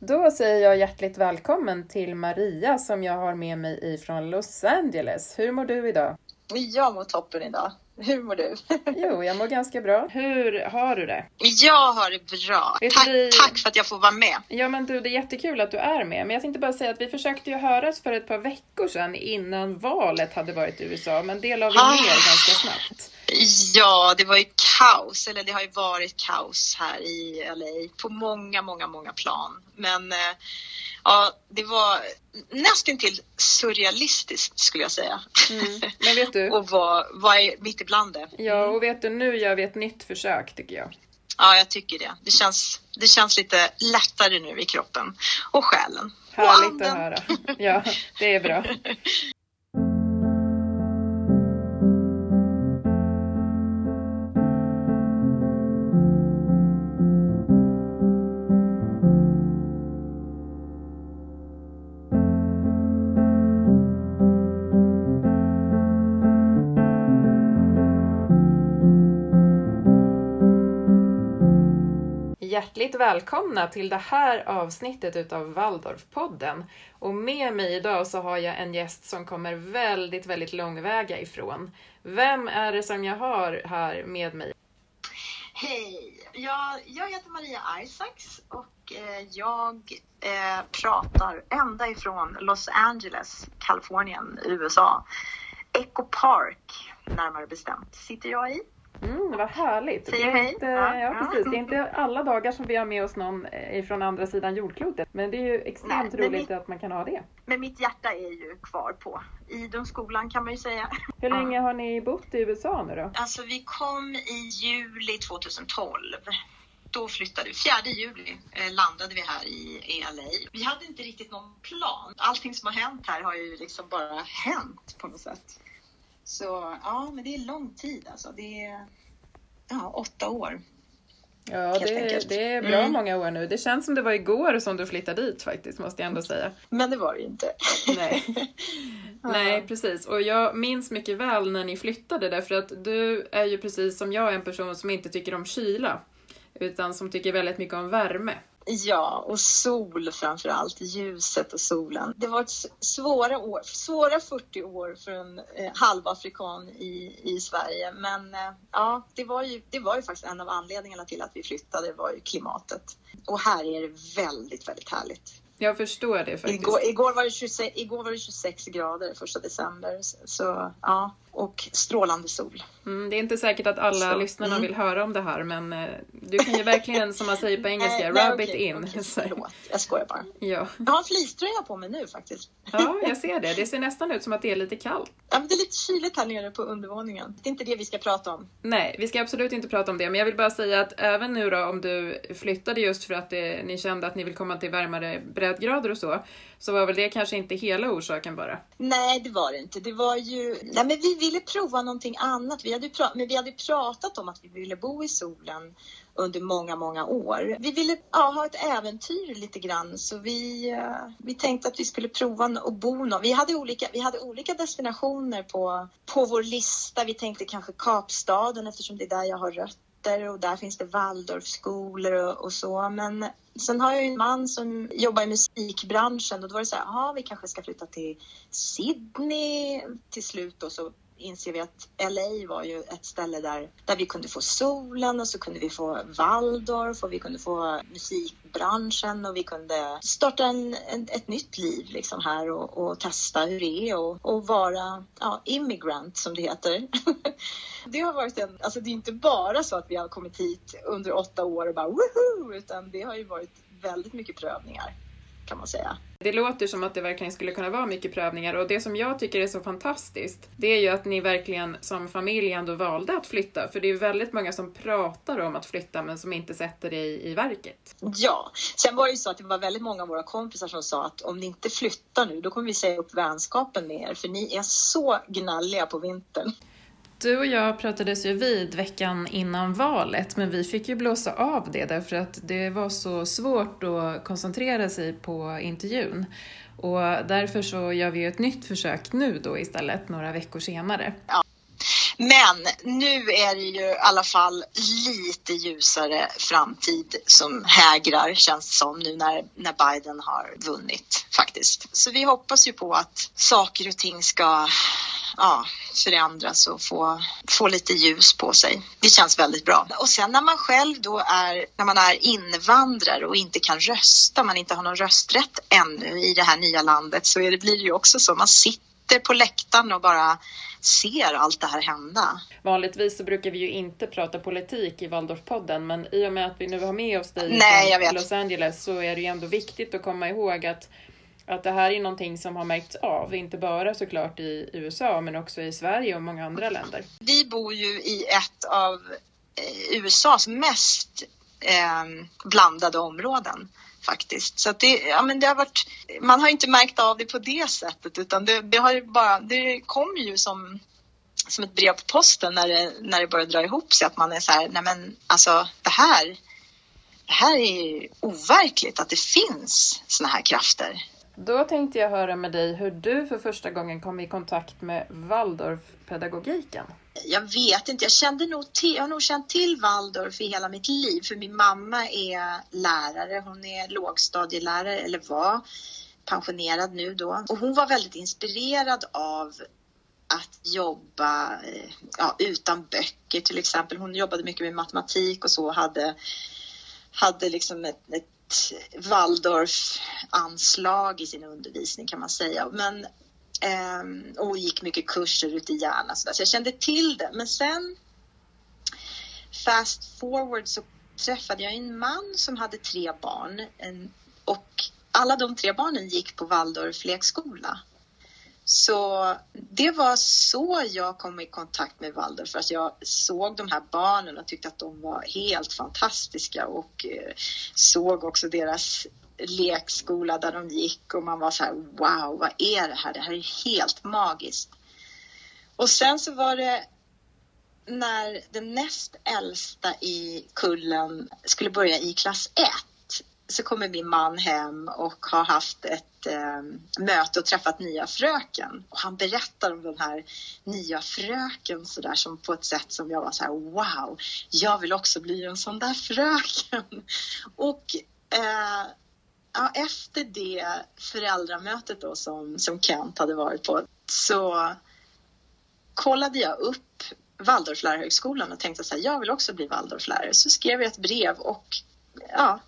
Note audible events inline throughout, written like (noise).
Då säger jag hjärtligt välkommen till Maria som jag har med mig ifrån Los Angeles. Hur mår du idag? Jag mår toppen idag. Hur mår du? (laughs) Jo, jag mår ganska bra. Hur har du det? Jag har det bra. Tack, vi... tack för att jag får vara med. Ja, men du, det är jättekul att du är med. Men jag tänkte bara säga att vi försökte ju höras för ett par veckor sedan innan valet hade varit i USA, men det la vi ah. ner ganska snabbt. Ja, det var ju kaos, eller det har ju varit kaos här i LA på många, många, många plan. Men eh, ja, det var nästan till surrealistiskt skulle jag säga. Mm. (laughs) Men vet du? och vara var mitt ibland det. Ja, och vet du, nu gör vi ett nytt försök tycker jag. Ja, jag tycker det. Det känns, det känns lite lättare nu i kroppen och själen. Härligt att höra. Ja, det är bra. (laughs) Hjärtligt välkomna till det här avsnittet utav Waldorfpodden. Och med mig idag så har jag en gäst som kommer väldigt, väldigt långväga ifrån. Vem är det som jag har här med mig? Hej! Jag, jag heter Maria Isaacs och eh, jag eh, pratar ända ifrån Los Angeles, Kalifornien, USA. Echo Park, närmare bestämt, sitter jag i. Mm, vad härligt. Säger hej. Inte, ja, ja, precis. Det är inte alla dagar som vi har med oss någon eh, från andra sidan jordklotet. Men det är ju extremt Nej, roligt mitt, att man kan ha det. Men mitt hjärta är ju kvar på Idunskolan kan man ju säga. Hur länge har ni bott i USA nu då? Alltså vi kom i juli 2012 då flyttade vi. 4 juli eh, landade vi här i, i LA. Vi hade inte riktigt någon plan. Allting som har hänt här har ju liksom bara hänt på något sätt. Så ja, men det är lång tid alltså. Det är ja, åtta år. Ja, det, det, är bra mm. många år nu. Det känns som det var igår som du flyttade dit faktiskt, måste jag ändå säga. Men det var det ju inte. Nej. (laughs) (laughs) Nej, precis. Och jag minns mycket väl när ni flyttade därför att du är ju precis som jag en person som inte tycker om kyla, utan som tycker väldigt mycket om värme. Ja, och sol framför allt, ljuset och solen. Det var ett svåra, år, svåra 40 år för en eh, halvafrikan i, i Sverige. Men eh, ja, det var, ju, det var ju faktiskt en av anledningarna till att vi flyttade, var ju klimatet. Och här är det väldigt, väldigt härligt. Jag förstår det faktiskt. Igår, igår, var, det 26, igår var det 26 grader första december. Så ja, och strålande sol. Mm, det är inte säkert att alla så, lyssnarna mm. vill höra om det här men eh, du kan ju verkligen som man säger på (laughs) engelska, rub okay, it in. Okay, förlåt, jag skojar bara. Ja. Jag har en fleecetröja på mig nu faktiskt. Ja, (laughs) jag ser det. Det ser nästan ut som att det är lite kallt. Ja, men det är lite kyligt här nere på undervåningen. Det är inte det vi ska prata om. Nej, vi ska absolut inte prata om det. Men jag vill bara säga att även nu då om du flyttade just för att det, ni kände att ni vill komma till varmare breddgrader och så, så var väl det kanske inte hela orsaken bara? Nej, det var det inte. Det var ju... Nej, men vi ville prova någonting annat. Vi hade, men vi hade pratat om att vi ville bo i solen under många, många år. Vi ville ja, ha ett äventyr lite grann så vi, uh, vi tänkte att vi skulle prova att bo någon. Vi hade olika, vi hade olika destinationer på, på vår lista. Vi tänkte kanske Kapstaden eftersom det är där jag har rötter och där finns det Waldorfskolor och, och så. Men sen har jag en man som jobbar i musikbranschen och då var det så här, ja vi kanske ska flytta till Sydney till slut och så inser vi att LA var ju ett ställe där, där vi kunde få solen och så kunde vi få Waldorf och vi kunde få musikbranschen och vi kunde starta en, en ett nytt liv liksom här och, och testa hur det är och, och vara ja, immigrant som det heter. (laughs) det har varit en, alltså det är inte bara så att vi har kommit hit under åtta år och bara woho, utan det har ju varit väldigt mycket prövningar kan man säga. Det låter som att det verkligen skulle kunna vara mycket prövningar och det som jag tycker är så fantastiskt, det är ju att ni verkligen som familj ändå valde att flytta. För det är ju väldigt många som pratar om att flytta men som inte sätter det i, i verket. Ja, sen var det ju så att det var väldigt många av våra kompisar som sa att om ni inte flyttar nu, då kommer vi säga upp vänskapen med er, för ni är så gnälliga på vintern. Du och jag pratades ju vid veckan innan valet, men vi fick ju blåsa av det därför att det var så svårt att koncentrera sig på intervjun. Och därför så gör vi ett nytt försök nu då istället, några veckor senare. Ja. Men nu är det ju i alla fall lite ljusare framtid som hägrar känns det som nu när, när Biden har vunnit faktiskt. Så vi hoppas ju på att saker och ting ska ja, förändras och få, få lite ljus på sig. Det känns väldigt bra. Och sen när man själv då är, när man är invandrare och inte kan rösta, man inte har någon rösträtt ännu i det här nya landet så är det, blir det ju också så. Man sitter på läktaren och bara ser allt det här hända. Vanligtvis så brukar vi ju inte prata politik i Waldorfpodden, men i och med att vi nu har med oss dig Nej, från Los Angeles så är det ju ändå viktigt att komma ihåg att att det här är någonting som har märkts av, inte bara såklart i USA men också i Sverige och många andra länder. Vi bor ju i ett av eh, USAs mest eh, blandade områden faktiskt. Så det, ja, men det har varit, man har inte märkt av det på det sättet utan det, det har bara, det kommer ju som, som ett brev på posten när det, när det börjar dra ihop sig att man är så här, nej men alltså det här, det här är overkligt att det finns såna här krafter. Då tänkte jag höra med dig hur du för första gången kom i kontakt med Waldorfpedagogiken. Jag vet inte, jag, kände nog till, jag har nog känt till Waldorf i hela mitt liv för min mamma är lärare, hon är lågstadielärare eller var pensionerad nu då och hon var väldigt inspirerad av att jobba eh, ja, utan böcker till exempel. Hon jobbade mycket med matematik och så och hade, hade liksom ett, ett Waldorf-anslag i sin undervisning kan man säga. Men, eh, och gick mycket kurser ute i Järna så, så jag kände till det. Men sen fast forward så träffade jag en man som hade tre barn och alla de tre barnen gick på Waldorf lekskola. Så det var så jag kom i kontakt med Waldorf, för att jag såg de här barnen och tyckte att de var helt fantastiska och eh, såg också deras lekskola där de gick och man var så här wow, vad är det här? Det här är helt magiskt. Och sen så var det när den näst äldsta i kullen skulle börja i klass 1 så kommer min man hem och har haft ett eh, möte och träffat nya fröken. Och han berättar om den här nya fröken så där som på ett sätt som jag var så här wow, jag vill också bli en sån där fröken. (laughs) Och eh, ja, efter det föräldramötet då som, som Kent hade varit på så kollade jag upp Waldorflärarhögskolan och tänkte så här, jag vill också bli Waldorflärare. Så skrev jag ett brev och ja,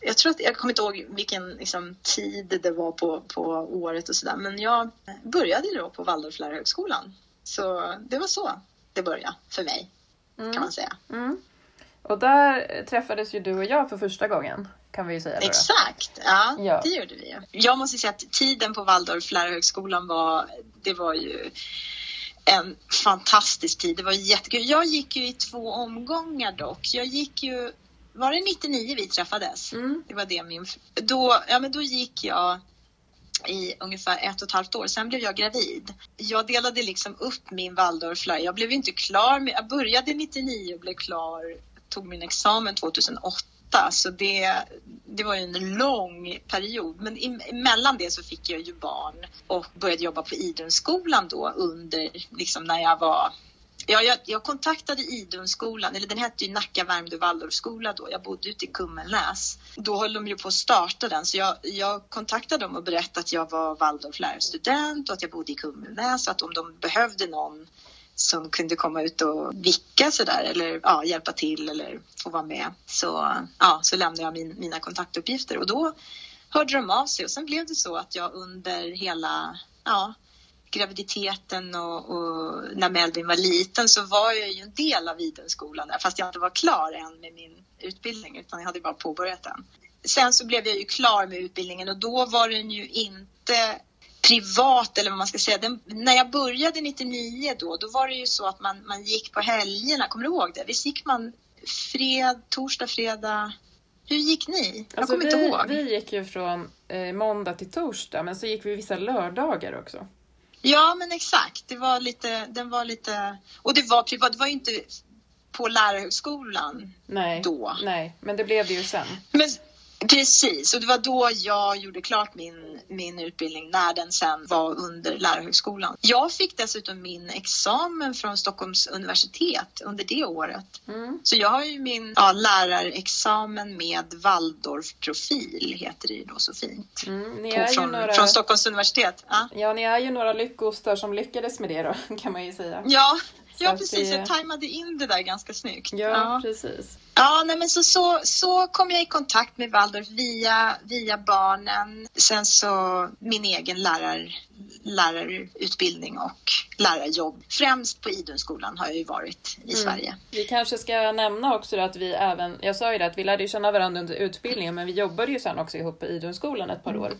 jag tror att jag kommer inte ihåg vilken liksom, tid det var på, på året och sådär, men jag började då på Waldorflärarhögskolan. Så det var så det började för mig, mm. kan man säga. Mm. Och där träffades ju du och jag för första gången, kan vi ju säga. Exakt, ja, ja, det gjorde vi. Jag måste säga att tiden på Waldorflärarhögskolan var, det var ju en fantastisk tid. Det var jättekul. Jag gick ju i två omgångar dock. Jag gick ju var det 99 vi träffades? Mm. Det var det min... Då, ja, men då gick jag i ungefär ett och ett halvt år. Sen blev jag gravid. Jag delade liksom upp min Waldorflärare. Jag blev inte klar med... Jag började 99 och blev klar, tog min examen 2008. Så det, det var en lång period. Men emellan det så fick jag ju barn och började jobba på Idunskolan då under, liksom när jag var Ja, jag, jag kontaktade Idunskolan, eller den hette ju Nacka Värmdö Waldorfskola då. Jag bodde ute i Kummelnäs. Då höll de ju på att starta den, så jag, jag kontaktade dem och berättade att jag var Waldorflärarstudent och att jag bodde i Kummelnäs och att om de behövde någon som kunde komma ut och vicka sådär eller ja, hjälpa till eller få vara med så, ja, så lämnade jag min, mina kontaktuppgifter och då hörde de av sig och sen blev det så att jag under hela ja, graviditeten och, och, när Melvin var liten så var jag ju en del av Idenskolan där, fast jag inte var klar än med min utbildning utan jag hade bara påbörjat den. Sen så blev jag ju klar med utbildningen och då var den ju inte privat eller vad man ska säga. Den, när jag började 99 då, då var det ju så att man, man gick på helgerna, kommer du ihåg det? Visst gick man fred, torsdag, fredag, hur gick ni? Jag alltså kommer vi, inte ihåg. Vi gick ju från eh, måndag till torsdag, men så gick vi vissa lördagar också. Ja, men exakt. Det var lite, den var lite, och det var privat, det var ju inte på lärarhögskolan nej, då. Nej, men det blev det ju sen. Men, Precis, och det var då jag gjorde klart min, min utbildning när den sen var under Lärarhögskolan. Jag fick dessutom min examen från Stockholms universitet under det året. Mm. Så jag har ju min ja, lärarexamen med Waldorfprofil, heter det ju då så fint. Mm, På, från, några... från, Stockholms universitet. Ja. ja, ni är ju några lyckostar som lyckades med det då, (laughs) kan man ju säga. Ja, ja precis. Det... Jag tajmade in det där ganska snyggt. Ja, ja. precis. Ja, nej, men så, så, så kom jag i kontakt med Waldorf via, via barnen. Sen så min egen lärar, lärarutbildning och lärarjobb. Främst på Idunskolan har jag ju varit i mm. Sverige. Vi kanske ska nämna också att vi även, jag sa ju det att vi lärde känna varandra under utbildningen men vi jobbade ju sen också ihop på Idunskolan ett par år.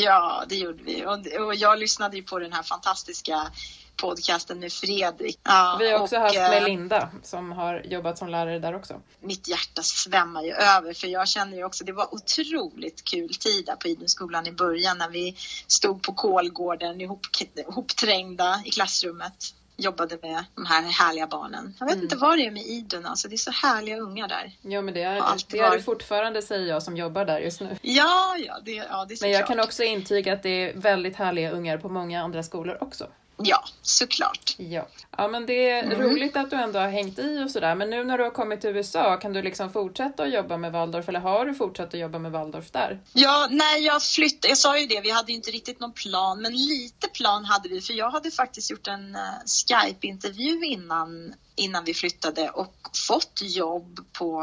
Ja, det gjorde vi och, och jag lyssnade ju på den här fantastiska podcasten med Fredrik. Ja, vi har också och, haft med eh, Linda som har jobbat som lärare där också. Mitt hjärta svämmar ju över för jag känner ju också, det var otroligt kul tid där på Idunskolan i början när vi stod på Kolgården ihop, ihopträngda i klassrummet jobbade med de här härliga barnen. Jag vet mm. inte vad det är med Idun, alltså det är så härliga ungar där. Ja, men det är. Det är det fortfarande, säger jag som jobbar där just nu. Ja, ja, det, ja, det är så Men jag klart. kan också intyga att det är väldigt härliga ungar på många andra skolor också. Ja, såklart. Ja. ja, men det är mm. roligt att du ändå har hängt i och sådär. Men nu när du har kommit till USA, kan du liksom fortsätta att jobba med Waldorf eller har du fortsatt att jobba med Waldorf där? Ja, när jag flyttade, jag sa ju det, vi hade inte riktigt någon plan, men lite plan hade vi, för jag hade faktiskt gjort en uh, Skype-intervju innan, innan vi flyttade och fått jobb på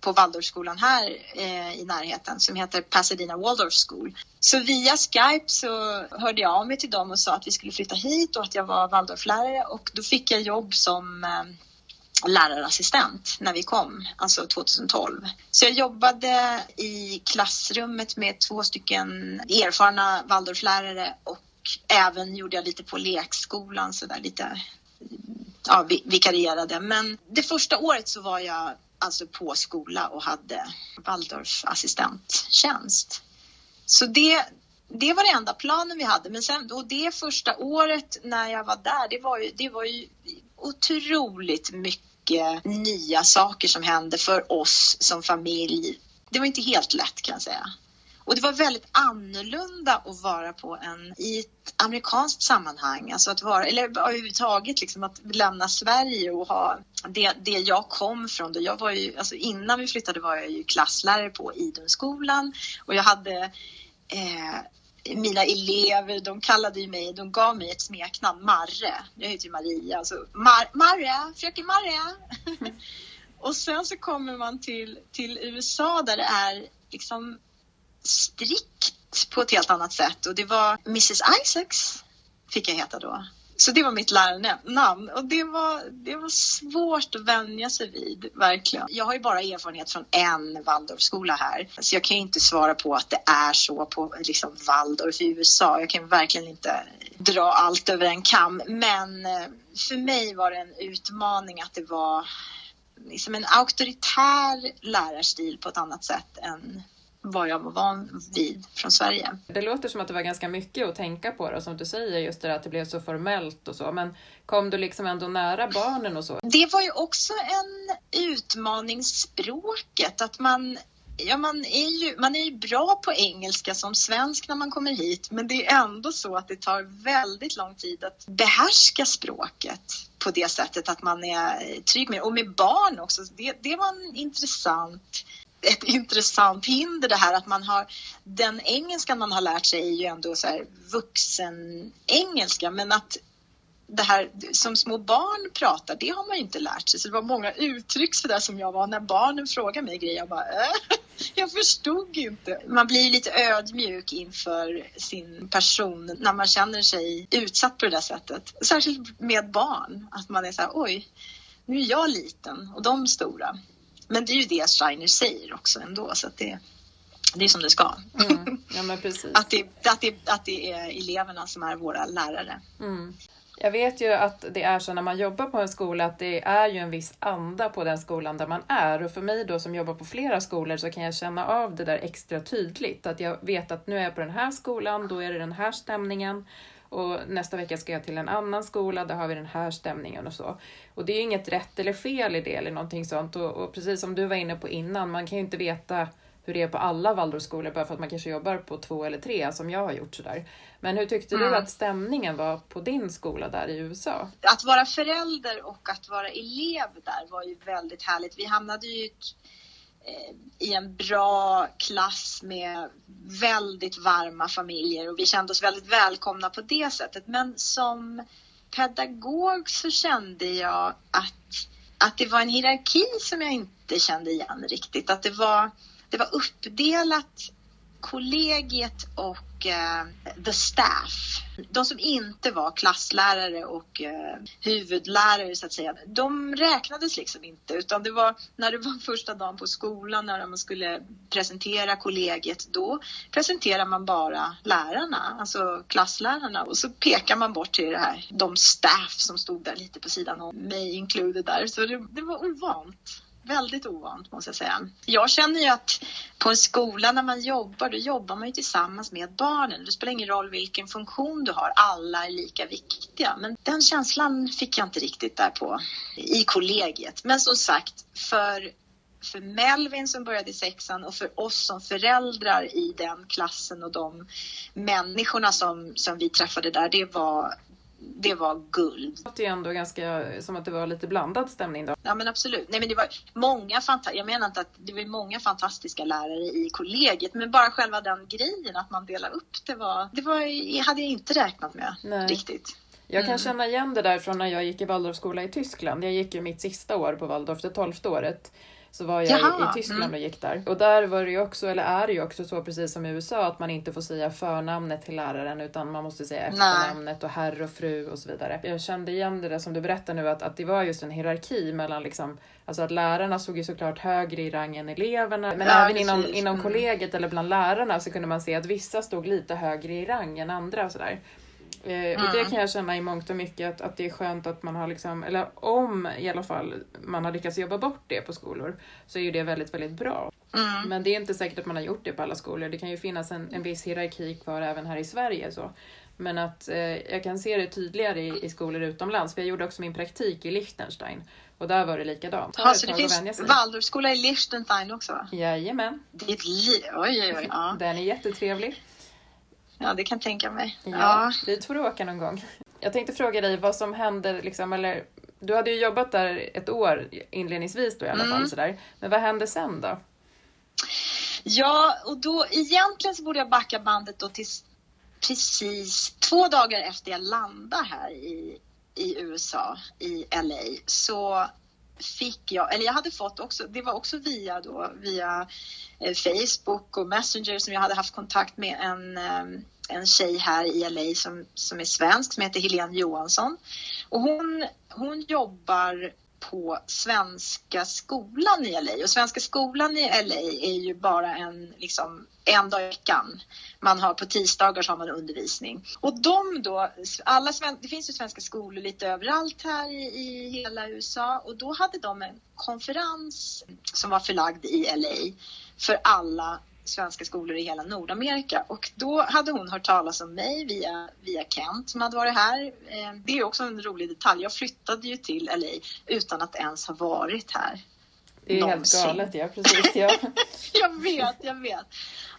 på Waldorfskolan här eh, i närheten som heter Pasadena Waldorf School. Så via Skype så hörde jag av mig till dem och sa att vi skulle flytta hit och att jag var Waldorflärare och då fick jag jobb som eh, lärarassistent när vi kom, alltså 2012. Så jag jobbade i klassrummet med två stycken erfarna Waldorflärare och även gjorde jag lite på lekskolan så där lite ja, vikarierade. Men det första året så var jag alltså på skola och hade Waldorf-assistenttjänst. Så det, det var det enda planen vi hade. Men sen, och det första året när jag var där, det var ju, det var ju otroligt mycket nya saker som hände för oss som familj. Det var inte helt lätt kan jag säga. Och det var väldigt annorlunda att vara på en, i ett amerikanskt sammanhang, alltså att vara, eller överhuvudtaget liksom att lämna Sverige och ha det, det jag kom från. Då jag var ju, alltså innan vi flyttade var jag ju klasslärare på Idunskolan och jag hade eh, mina elever, de kallade ju mig, de gav mig ett smeknamn, Marre. Jag heter ju Maria, alltså Mar Marre, fröken Marre. (laughs) och sen så kommer man till, till USA där det är liksom strikt på ett helt annat sätt och det var Mrs Isaacs fick jag heta då. Så det var mitt lärarnamn och det var, det var svårt att vänja sig vid, verkligen. Jag har ju bara erfarenhet från en Waldorfskola här, så jag kan ju inte svara på att det är så på liksom Waldorf i USA. Jag kan verkligen inte dra allt över en kam, men eh, för mig var det en utmaning att det var liksom en auktoritär lärarstil på ett annat sätt än vad jag var van vid från Sverige. Det låter som att det var ganska mycket att tänka på då, som du säger, just det där att det blev så formellt och så. Men kom du liksom ändå nära barnen och så? Det var ju också en utmaning, språket, att man Ja, man är, ju, man är ju bra på engelska som svensk när man kommer hit men det är ändå så att det tar väldigt lång tid att behärska språket på det sättet att man är trygg med Och med barn också, det, det var en intressant ett intressant hinder det här att man har den engelskan man har lärt sig är ju ändå så här vuxen engelska men att det här som små barn pratar, det har man ju inte lärt sig. Så det var många uttryck så där som jag var när barnen frågade mig grejer. Jag bara, äh, (laughs) jag förstod inte. Man blir lite ödmjuk inför sin person när man känner sig utsatt på det där sättet. Särskilt med barn, att man är så här, oj, nu är jag liten och de stora. Men det är ju det Steiner säger också ändå, så att det, det är som det ska. Mm. Ja, att, det, att, det, att det är eleverna som är våra lärare. Mm. Jag vet ju att det är så när man jobbar på en skola att det är ju en viss anda på den skolan där man är och för mig då som jobbar på flera skolor så kan jag känna av det där extra tydligt. Att jag vet att nu är jag på den här skolan, då är det den här stämningen och nästa vecka ska jag till en annan skola, där har vi den här stämningen och så. Och det är ju inget rätt eller fel i det eller någonting sånt och, och precis som du var inne på innan, man kan ju inte veta hur det är på alla Waldorfskolor bara för att man kanske jobbar på två eller tre som jag har gjort sådär. Men hur tyckte mm. du att stämningen var på din skola där i USA? Att vara förälder och att vara elev där var ju väldigt härligt. Vi hamnade ju eh, Eh, i en bra klass med väldigt varma familjer och vi kände oss väldigt välkomna på det sättet. Men som pedagog så kände jag att, att det var en hierarki som jag inte kände igen riktigt. Att det var, det var uppdelat kollegiet och uh, the staff, de som inte var klasslärare och eh, huvudlärare så att säga, de räknades liksom inte. Utan det var när det var första dagen på skolan när man skulle presentera kollegiet då presenterar man bara lärarna, alltså klasslärarna. Och så pekar man bort till det här, de staff som stod där lite på sidan om mig included där. Så det, det var ovant väldigt ovant måste jag säga. Jag känner ju att på en skola när man jobbar, då jobbar man ju tillsammans med barnen. Det spelar ingen roll vilken funktion du har, alla är lika viktiga. Men den känslan fick jag inte riktigt där på i kollegiet. Men som sagt, för för Melvin som började i sexan och för oss som föräldrar i den klassen och de människorna som, som vi träffade där, det var det var guld. Det låter ju ändå ganska som att det var lite blandad stämning då. Ja men absolut. Nej men det var många fantastiska, jag menar inte att det var många fantastiska lärare i kollegiet men bara själva den grejen att man delar upp det var, det var, hade jag inte räknat med Nej. riktigt. Jag kan mm. känna igen det där från när jag gick i Waldorfskola i Tyskland. Jag gick ju mitt sista år på Waldorf, det tolfte året så var jag Jaha, i Tyskland mm. och gick där. Och där var det ju också, eller är det ju också så precis som i USA, att man inte får säga förnamnet till läraren utan man måste säga efternamnet och herr och fru och så vidare. Jag kände igen det där som du berättar nu, att, att det var just en hierarki mellan liksom, alltså att lärarna såg ju såklart högre i rang än eleverna. Men ja, även inom, inom mm. kollegiet eller bland lärarna så kunde man se att vissa stod lite högre i rang än andra och sådär. Mm. Och det kan jag känna i mångt och mycket att, att det är skönt att man har liksom, eller om i alla fall man har lyckats jobba bort det på skolor så är ju det väldigt, väldigt bra. Mm. Men det är inte säkert att man har gjort det på alla skolor. Det kan ju finnas en, en viss hierarki kvar även här i Sverige. Så. Men att eh, jag kan se det tydligare i, i skolor utomlands. För jag gjorde också min praktik i Liechtenstein och där var det likadant. Ja, så det finns Waldorfskola i Liechtenstein också? Jajamän. Det är ett liv. Oj, oj, oj. Ja. Den är jättetrevlig. Ja, det kan jag tänka mig. Ja, ja. Dit får du åka någon gång. Jag tänkte fråga dig vad som händer, liksom, eller du hade ju jobbat där ett år inledningsvis då i alla mm. fall. Sådär. Men vad hände sen då? Ja, och då egentligen så borde jag backa bandet då till precis två dagar efter jag landade här i, i USA, i LA, så fick jag, eller jag hade fått också, det var också via då, via Eh, Facebook och Messenger som jag hade haft kontakt med en, eh, en tjej här i LA som, som är svensk som heter Helene Johansson. Och hon, hon jobbar på Svenska skolan i LA och Svenska skolan i LA är ju bara en, liksom, en dag i veckan. Man har på tisdagar så har man undervisning och de då, alla det finns ju svenska skolor lite överallt här i, i hela USA och då hade de en konferens som var förlagd i LA för alla svenska skolor i hela Nordamerika och då hade hon hört talas om mig via, via Kent som hade varit här. Eh, det är också en rolig detalj. Jag flyttade ju till LA utan att ens ha varit här. Det är Någonsin. helt galet, ja precis. Ja. (laughs) jag vet, jag vet.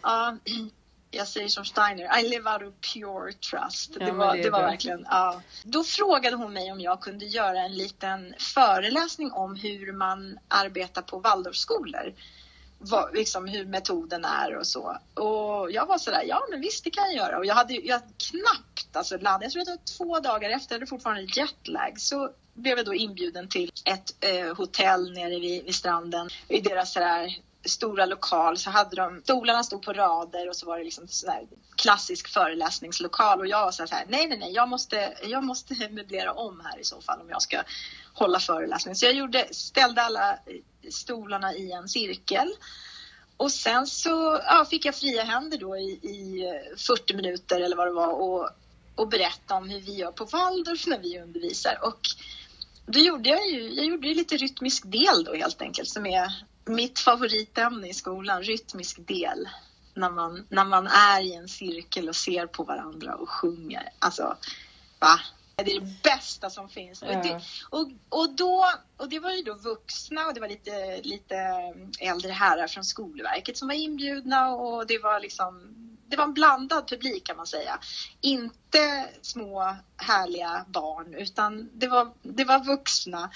Uh, jag säger som Steiner, I live out of pure trust. Ja, det var, det, det var verkligen, ja. Då frågade hon mig om jag kunde göra en liten föreläsning om hur man arbetar på Waldorfskolor vad, liksom hur metoden är och så. Och jag var sådär, ja men visst det kan jag göra. Och jag hade jag knappt alltså landat, jag tror att det var två dagar efter, jag hade fortfarande jetlag, så blev jag då inbjuden till ett eh, hotell nere vid, vid stranden i deras sådär stora lokal så hade de, stolarna stod på rader och så var det liksom sådär klassisk föreläsningslokal och jag var så här, nej nej nej, jag måste, jag måste (laughs) möblera om här i så fall om jag ska hålla föreläsning. Så jag gjorde, ställde alla stolarna i en cirkel och sen så ja, fick jag fria händer då i, i eh, 40 minuter eller vad det var och, och berätta om hur vi gör på Waldorf när vi undervisar. Och då gjorde jag ju, jag gjorde ju lite rytmisk del då helt enkelt som är mitt favoritämne i skolan, rytmisk del. När man, när man är i en cirkel och ser på varandra och sjunger. Alltså, va? Det är det bästa som finns. Ja. Och, det, och, och, då, och det var ju då vuxna och det var lite, lite äldre herrar från Skolverket som var inbjudna och det var liksom det var en blandad publik kan man säga. Inte små härliga barn utan det var, det var vuxna.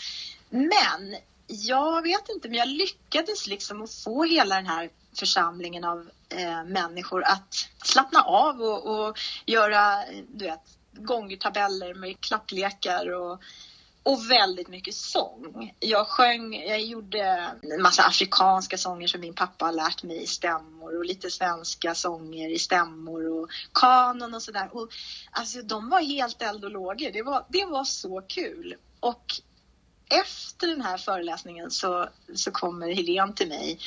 Men jag vet inte, men jag lyckades liksom att få hela den här församlingen av eh, människor att slappna av och, och göra du vet, gångtabeller med klapplekar och, och väldigt mycket sång. Jag sjöng, jag gjorde en massa afrikanska sånger som min pappa har lärt mig i stämmor och lite svenska sånger i stämmor och kanon och sådär. Och, alltså de var helt eld och lågor. Det var, det var så kul. Och efter den här föreläsningen så, så kommer Helene till mig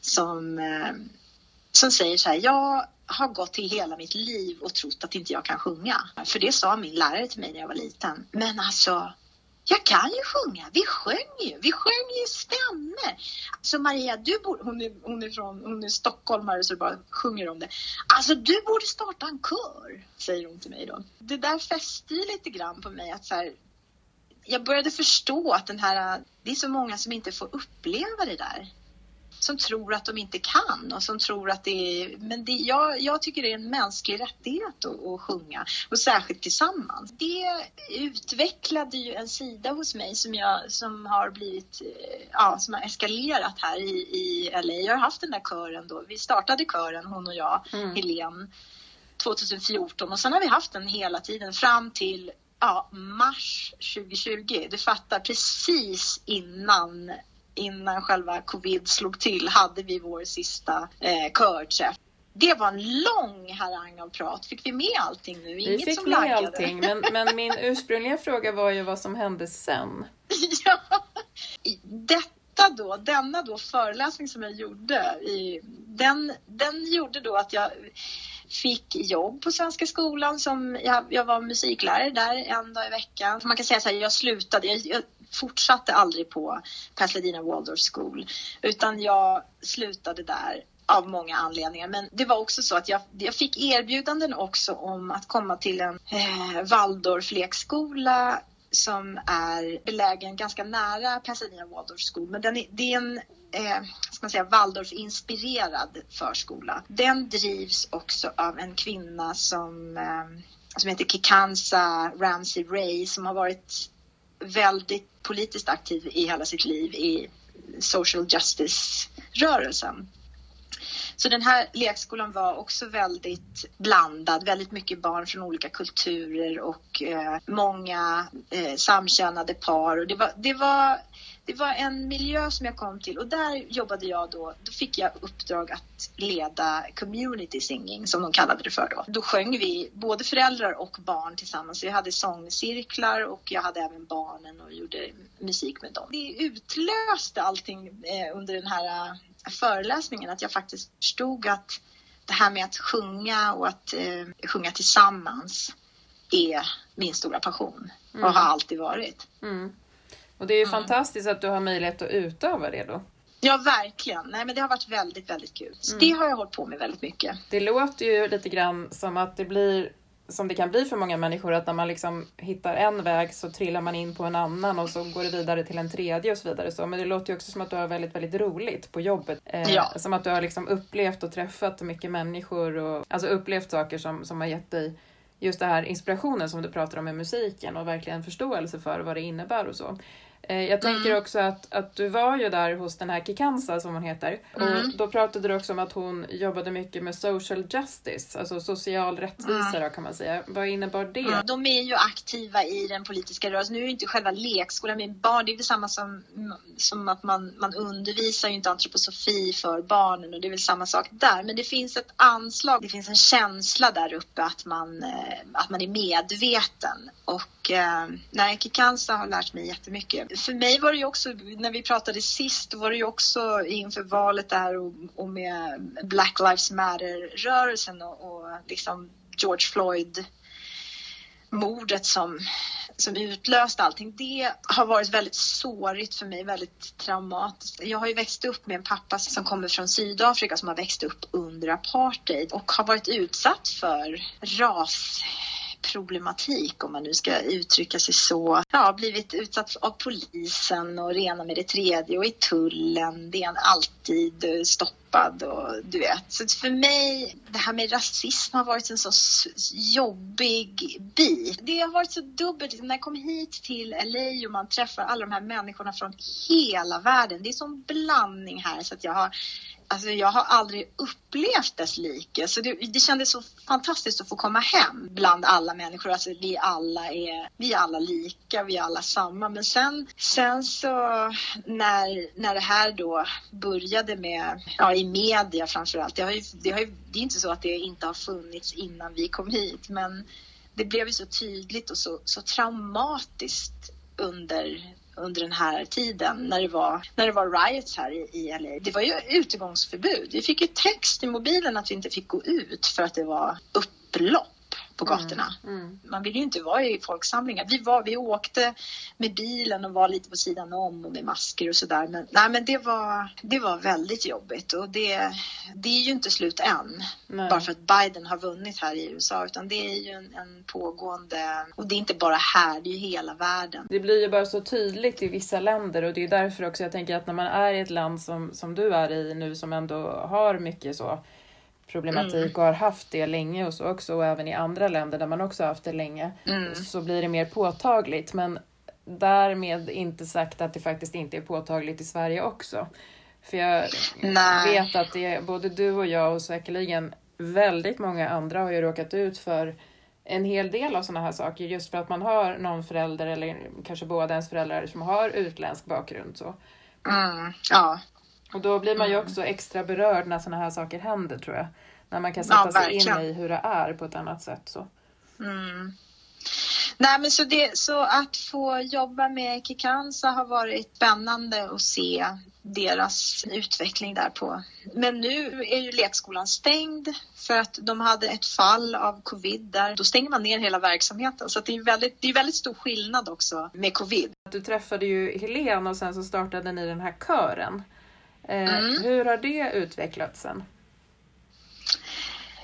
som, eh, som säger så här, jag har gått till hela mitt liv och trott att inte jag kan sjunga. För det sa min lärare till mig när jag var liten. Men alltså, jag kan ju sjunga. Vi sjöng ju. Vi sjöng ju stämmer. Alltså Maria, du borde, hon, är, hon, är från, hon är stockholmare så bara sjunger om det. Alltså du borde starta en kör, säger hon till mig då. Det där fäste ju lite grann på mig att så här, jag började förstå att den här, det är så många som inte får uppleva det där. Som tror att de inte kan och som tror att det är... Men det, jag, jag tycker det är en mänsklig rättighet att, att sjunga och särskilt tillsammans. Det utvecklade ju en sida hos mig som, jag, som har blivit, ja, som har eskalerat här i, i LA. Jag har haft den där kören då. Vi startade kören, hon och jag, mm. Helene, 2014 och sen har vi haft den hela tiden fram till ja, mars 2020. Du fattar, precis innan, innan själva covid slog till hade vi vår sista eh, körträff. Det var en lång harang av prat. Fick vi med allting nu? Inget vi fick som med laggade. allting, men, men min (laughs) ursprungliga fråga var ju vad som hände sen. ja. Detta då, denna då föreläsning som jag gjorde, i, den, den gjorde då att jag fick jobb på Svenska skolan som jag, jag var musiklärare där en dag i veckan. Man kan säga så här, jag slutade, jag, jag fortsatte aldrig på Pasadena Waldorf School utan jag slutade där av många anledningar. Men det var också så att jag, jag fick erbjudanden också om att komma till en eh, Waldorf-lekskola som är belägen ganska nära Pasadena Waldorf School. Men den är, det är en eh, ska man säga, Waldorf-inspirerad förskola. Den drivs också av en kvinna som, eh, som heter Kikansa Ramsey Ray som har varit väldigt politiskt aktiv i hela sitt liv i social justice-rörelsen. Så den här lekskolan var också väldigt blandad, väldigt mycket barn från olika kulturer och eh, många eh, samkönade par. Och det, var, det, var, det var en miljö som jag kom till och där jobbade jag då, då fick jag uppdrag att leda community singing som de kallade det för då. Då sjöng vi både föräldrar och barn tillsammans. Vi hade sångcirklar och jag hade även barnen och gjorde musik med dem. Det utlöste allting eh, under den här föreläsningen att jag faktiskt förstod att det här med att sjunga och att eh, sjunga tillsammans är min stora passion och Mm. har alltid varit. Mm. Och det är ju Mm. fantastiskt att du har möjlighet att utöva det då. Ja, verkligen. Nej, men det har varit väldigt, väldigt kul. Mm. det har jag hållit på med väldigt mycket. Det låter ju lite grann som att det blir som det kan bli för många människor att när man liksom hittar en väg så trillar man in på en annan och så går det vidare till en tredje och så vidare. Så, men det låter ju också som att du har väldigt, väldigt roligt på jobbet. Eh, Ja. Som att du har liksom upplevt och träffat mycket människor och alltså upplevt saker som, som har gett dig just det här inspirationen som du pratar om med musiken och verkligen förståelse för vad det innebär och så. Eh, Jag tänker Mm. också att, att du var ju där hos den här Kikansa som hon heter. Mm. Och då pratade du också om att hon jobbade mycket med social justice, alltså social rättvisa då, kan man säga. Vad innebar det? Mm. De är ju aktiva i den politiska rörelsen. Nu är ju inte själva lekskolan med barn, det är väl samma som, som att man, man undervisar ju inte antroposofi för barnen och det är väl samma sak där. Men det finns ett anslag, det finns en känsla där uppe att man, eh, att man är medveten. Och eh, nej, Kikansa har lärt mig jättemycket. För mig var det ju också, när vi pratade sist, var det ju också inför valet där och, och med Black Lives Matter-rörelsen och, och liksom George Floyd mordet som, som utlöste allting. Det har varit väldigt sårigt för mig, väldigt traumatiskt. Jag har ju växt upp med en pappa som kommer från Sydafrika som har växt upp under apartheid och har varit utsatt för ras problematik om man nu ska uttrycka sig så. Ja, blivit utsatt av polisen och rena med det tredje och i tullen. Det är en alltid stoppad och du vet. Så för mig, det här med rasism har varit en så jobbig bit. Det har varit så dubbelt. När jag kom hit till LA och man träffar alla de här människorna från hela världen. Det är sån blandning här så att jag har Alltså jag har aldrig upplevt dess like. Så det, det kändes så fantastiskt att få komma hem bland alla människor. Alltså vi alla är, vi är alla lika, vi är alla samma. Men sen, sen så när, när det här då började med, ja i media framförallt. Det, har ju, det, har ju, det är inte så att det inte har funnits innan vi kom hit. Men det blev ju så tydligt och så, så traumatiskt under under den här tiden när det var, när det var riots här i, i LA. Det var ju utegångsförbud. Vi fick ju text i mobilen att vi inte fick gå ut för att det var upplopp på mm, gatorna. Mm, mm. Man vill ju inte vara i folksamlingar. Vi, var, vi åkte med bilen och var lite på sidan om och med masker och sådär. Men, nej, men det, var, det var väldigt jobbigt och det, det är ju inte slut än. Nej. Bara för att Biden har vunnit här i USA utan det är ju en, en pågående och det är inte bara här, det är ju hela världen. Det blir ju bara så tydligt i vissa länder och det är därför också jag tänker att när man är i ett land som, som du är i nu som ändå har mycket så problematik mm. och har haft det länge och så också och även i andra länder där man också haft det länge mm. så blir det mer påtagligt. Men därmed inte sagt att det faktiskt inte är påtagligt i Sverige också. För jag Nej. vet att det både du och jag och säkerligen väldigt många andra har ju råkat ut för en hel del av sådana här saker just för att man har någon förälder eller kanske båda ens föräldrar som har utländsk bakgrund. Så. Mm, ja. Och då blir man ju mm. också extra berörd när sådana här saker händer tror jag. När man kan sätta ja, sig in i hur det är på ett annat sätt. Så. Mm. Nej, men så, det, så att få jobba med Kikansa har varit spännande att se deras utveckling där på. Men nu är ju lekskolan stängd för att de hade ett fall av covid där. Då stänger man ner hela verksamheten så det är väldigt, det är väldigt stor skillnad också med covid. Du träffade ju Helene och sen så startade ni den här kören. Eh, mm. Hur har det utvecklats sen?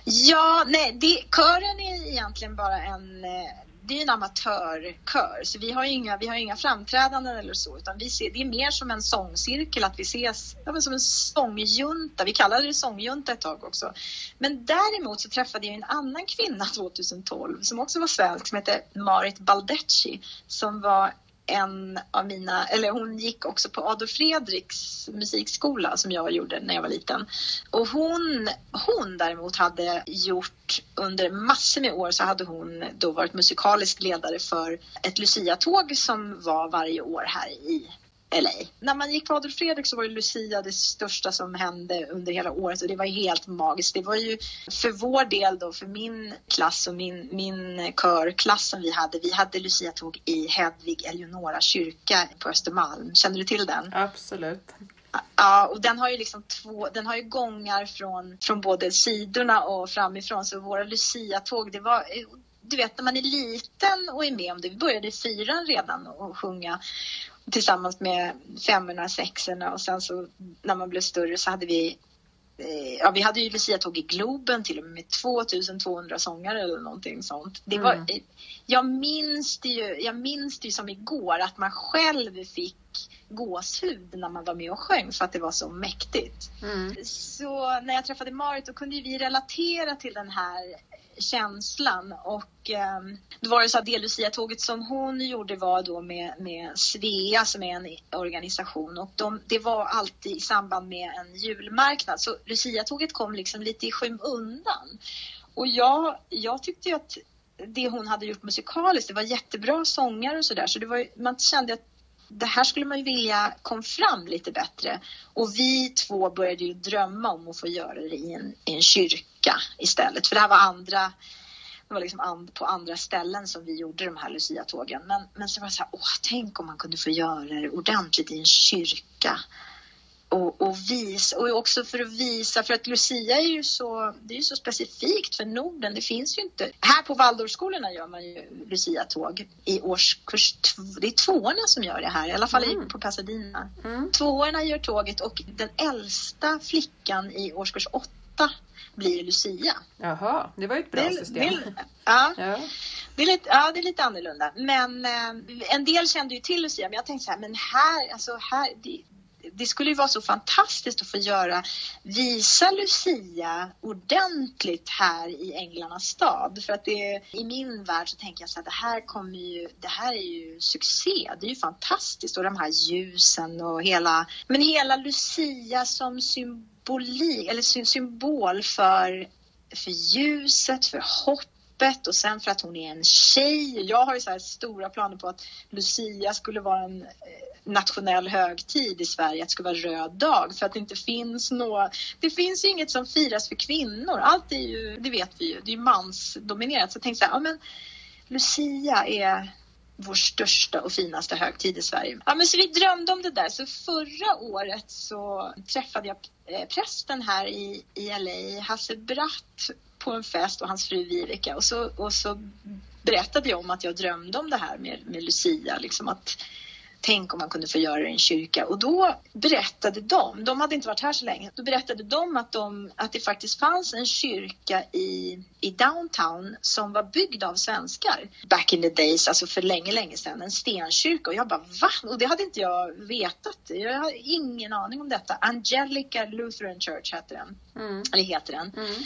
Ja, nej, det, kören är egentligen bara en eh, det är en amatörkör, så vi har inga, vi har inga framträdanden eller så, utan vi ser, det är mer som en sångcirkel, att vi ses ja, som en sångjunta. Vi kallade det sångjunta ett tag också. Men däremot så träffade jag en annan kvinna (laughs) 2012 som också var svensk, som hette Marit Baldecci, som var en av mina, eller hon gick också på Adolf Fredriks musikskola som jag gjorde när jag var liten. Och hon, hon däremot hade gjort under massor med år så hade hon då varit musikalisk ledare för ett Lucia-tåg som var varje år här i LA. När man gick på Adolf Fredrik så var ju Lucia det största som hände under hela året och det var helt magiskt. Det var ju för vår del då, för min klass och min, min körklass som vi hade, vi hade Lucia-tåg i Hedvig Eleonora kyrka på Östermalm. Känner du till den? Absolut. Ja, och den har ju liksom två, den har ju gångar från, från både sidorna och framifrån så våra Lucia-tåg, det var du vet när man är liten och är med om det. Vi började i fyran redan och sjunga tillsammans med femmorna, sexorna och sen så när man blev större så hade vi eh, Ja, vi hade ju Lucia-tåg i Globen till och med med 2200 sångare eller någonting sånt. Det var, mm. jag, minns det ju, jag minns det ju som igår att man själv fick gåshud när man var med och sjöng för att det var så mäktigt. Mm. Så när jag träffade Marit då kunde vi relatera till den här känslan. Och eh, då var det så att det Lucia-tåget som hon gjorde var då med, med Svea som är en organisation. Och de, det var alltid i samband med en julmarknad. Så Lucia-tåget kom liksom lite i skymundan. Och jag, jag tyckte ju att det hon hade gjort musikaliskt, det var jättebra sångare och sådär. Så det var, man kände att det här skulle man ju vilja kom fram lite bättre. Och vi två började ju drömma om att få göra det i en, i en kyrka istället. För det här var andra, det var liksom and, på andra ställen som vi gjorde de här Lucia-tågen. Men, men så var det så här, åh, tänk om man kunde få göra det ordentligt i en kyrka och, och, vis, och också för att visa, för att Lucia är ju så, det är ju så specifikt för Norden. Det finns ju inte. Här på Waldorfskolorna gör man ju Lucia-tåg i årskurs två. Det är tvåorna som gör det här, i alla fall mm. på Pasadena. Mm. Tvåorna gör tåget och den äldsta flickan i årskurs åtta blir Lucia. Jaha, det var ju ett bra det, system. Det, ja. ja. Det är lite, ja, det är lite annorlunda. Men eh, en del kände ju till Lucia, men jag tänkte så här, men här, alltså här, det, det skulle ju vara så fantastiskt att få göra, visa Lucia ordentligt här i Änglarnas stad. För att det, i min värld så tänker jag så här, det här kommer ju, det här är ju succé. Det är ju fantastiskt och de här ljusen och hela, men hela Lucia som symbolik, eller symbol för, för ljuset, för hopp och sen för att hon är en tjej. Jag har ju så stora planer på att Lucia skulle vara en eh, nationell högtid i Sverige, att det skulle vara röd dag för att det inte finns några, det finns ju inget som firas för kvinnor. Allt är ju, det vet vi ju, det är ju mansdominerat. Så jag tänkte så här, ja men Lucia är vår största och finaste högtid i Sverige. Ja, men så vi drömde om det där. Så förra året så träffade jag eh, prästen här i, i LA, Hasse Bratt, på en fest och hans fru Viveka. Och så, och så berättade jag om att jag drömde om det här med, med Lucia. Liksom att tänk om man kunde få göra det i en kyrka. Och då berättade de, de hade inte varit här så länge, då berättade de att, de, att det faktiskt fanns en kyrka i, i downtown som var byggd av svenskar back in the days, alltså för länge, länge sedan, en stenkyrka. Och jag bara va? Och det hade inte jag vetat. Jag har ingen aning om detta. Angelica Lutheran Church heter den. Mm. Eller heter den. Mm.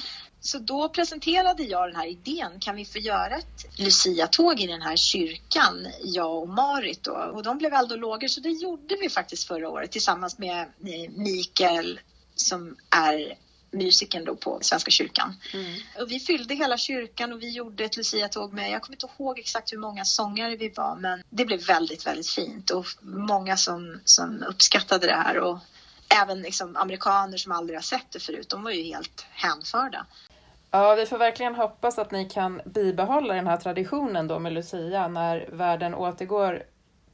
Så då presenterade jag den här idén. Kan vi få göra ett Lucia-tåg i den här kyrkan, jag och Marit då? Och de blev eldologer så det gjorde vi faktiskt förra året tillsammans med Mikael som är musiken då på Svenska kyrkan. Mm. Och vi fyllde hela kyrkan och vi gjorde ett Lucia-tåg med, jag kommer inte ihåg exakt hur många sångare vi var, men det blev väldigt, väldigt fint och många som, som uppskattade det här och även liksom amerikaner som aldrig har sett det förut, de var ju helt hänförda. Ja, vi får verkligen hoppas att ni kan bibehålla den här traditionen då med Lucia när världen återgår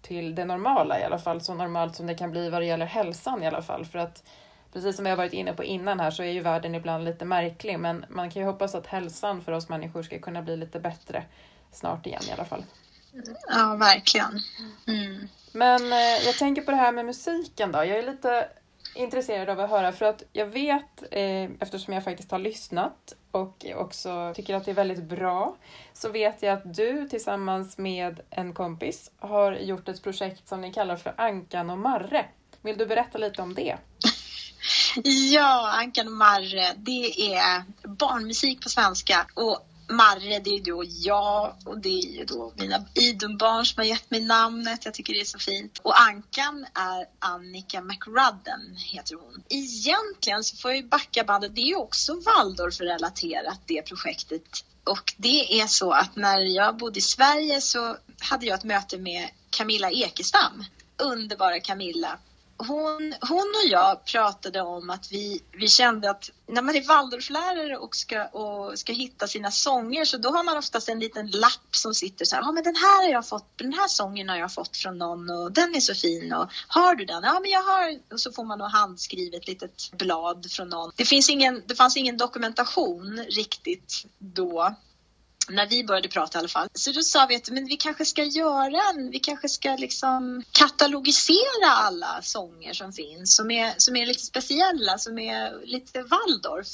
till det normala i alla fall, så normalt som det kan bli vad det gäller hälsan i alla fall. För att precis som jag varit inne på innan här så är ju världen ibland lite märklig, men man kan ju hoppas att hälsan för oss människor ska kunna bli lite bättre snart igen i alla fall. Ja, verkligen. Mm. Men eh, jag tänker på det här med musiken då. Jag är lite intresserad av att höra för att jag vet, eh, eftersom jag faktiskt har lyssnat och också tycker att det är väldigt bra, så vet jag att du tillsammans med en kompis har gjort ett projekt som ni kallar för Ankan och Marre. Vill du berätta lite om det? (laughs) Ja, Ankan och Marre, det är barnmusik på svenska och Marre, det är ju då jag och det är ju då mina Idunbarn som har gett mig namnet. Jag tycker det är så fint. Och Ankan är Annika McRudden, heter hon. Egentligen så får jag ju backa bandet. Det är ju också Waldorf-relaterat, det projektet. Och det är så att när jag bodde i Sverige så hade jag ett möte med Camilla Ekestam. Underbara Camilla hon, hon och jag pratade om att vi, vi kände att när man är Waldorflärare och ska, och ska hitta sina sånger så då har man oftast en liten lapp som sitter så här, ja men den här har jag fått, den här sången har jag fått från någon och den är så fin och har du den? Ja men jag har, och så får man då handskrivet litet blad från någon. Det finns ingen, det fanns ingen dokumentation riktigt då när vi började prata i alla fall. Så då sa vi att men vi kanske ska göra en, vi kanske ska liksom katalogisera alla sånger som finns som är, som är lite speciella, som är lite Waldorf.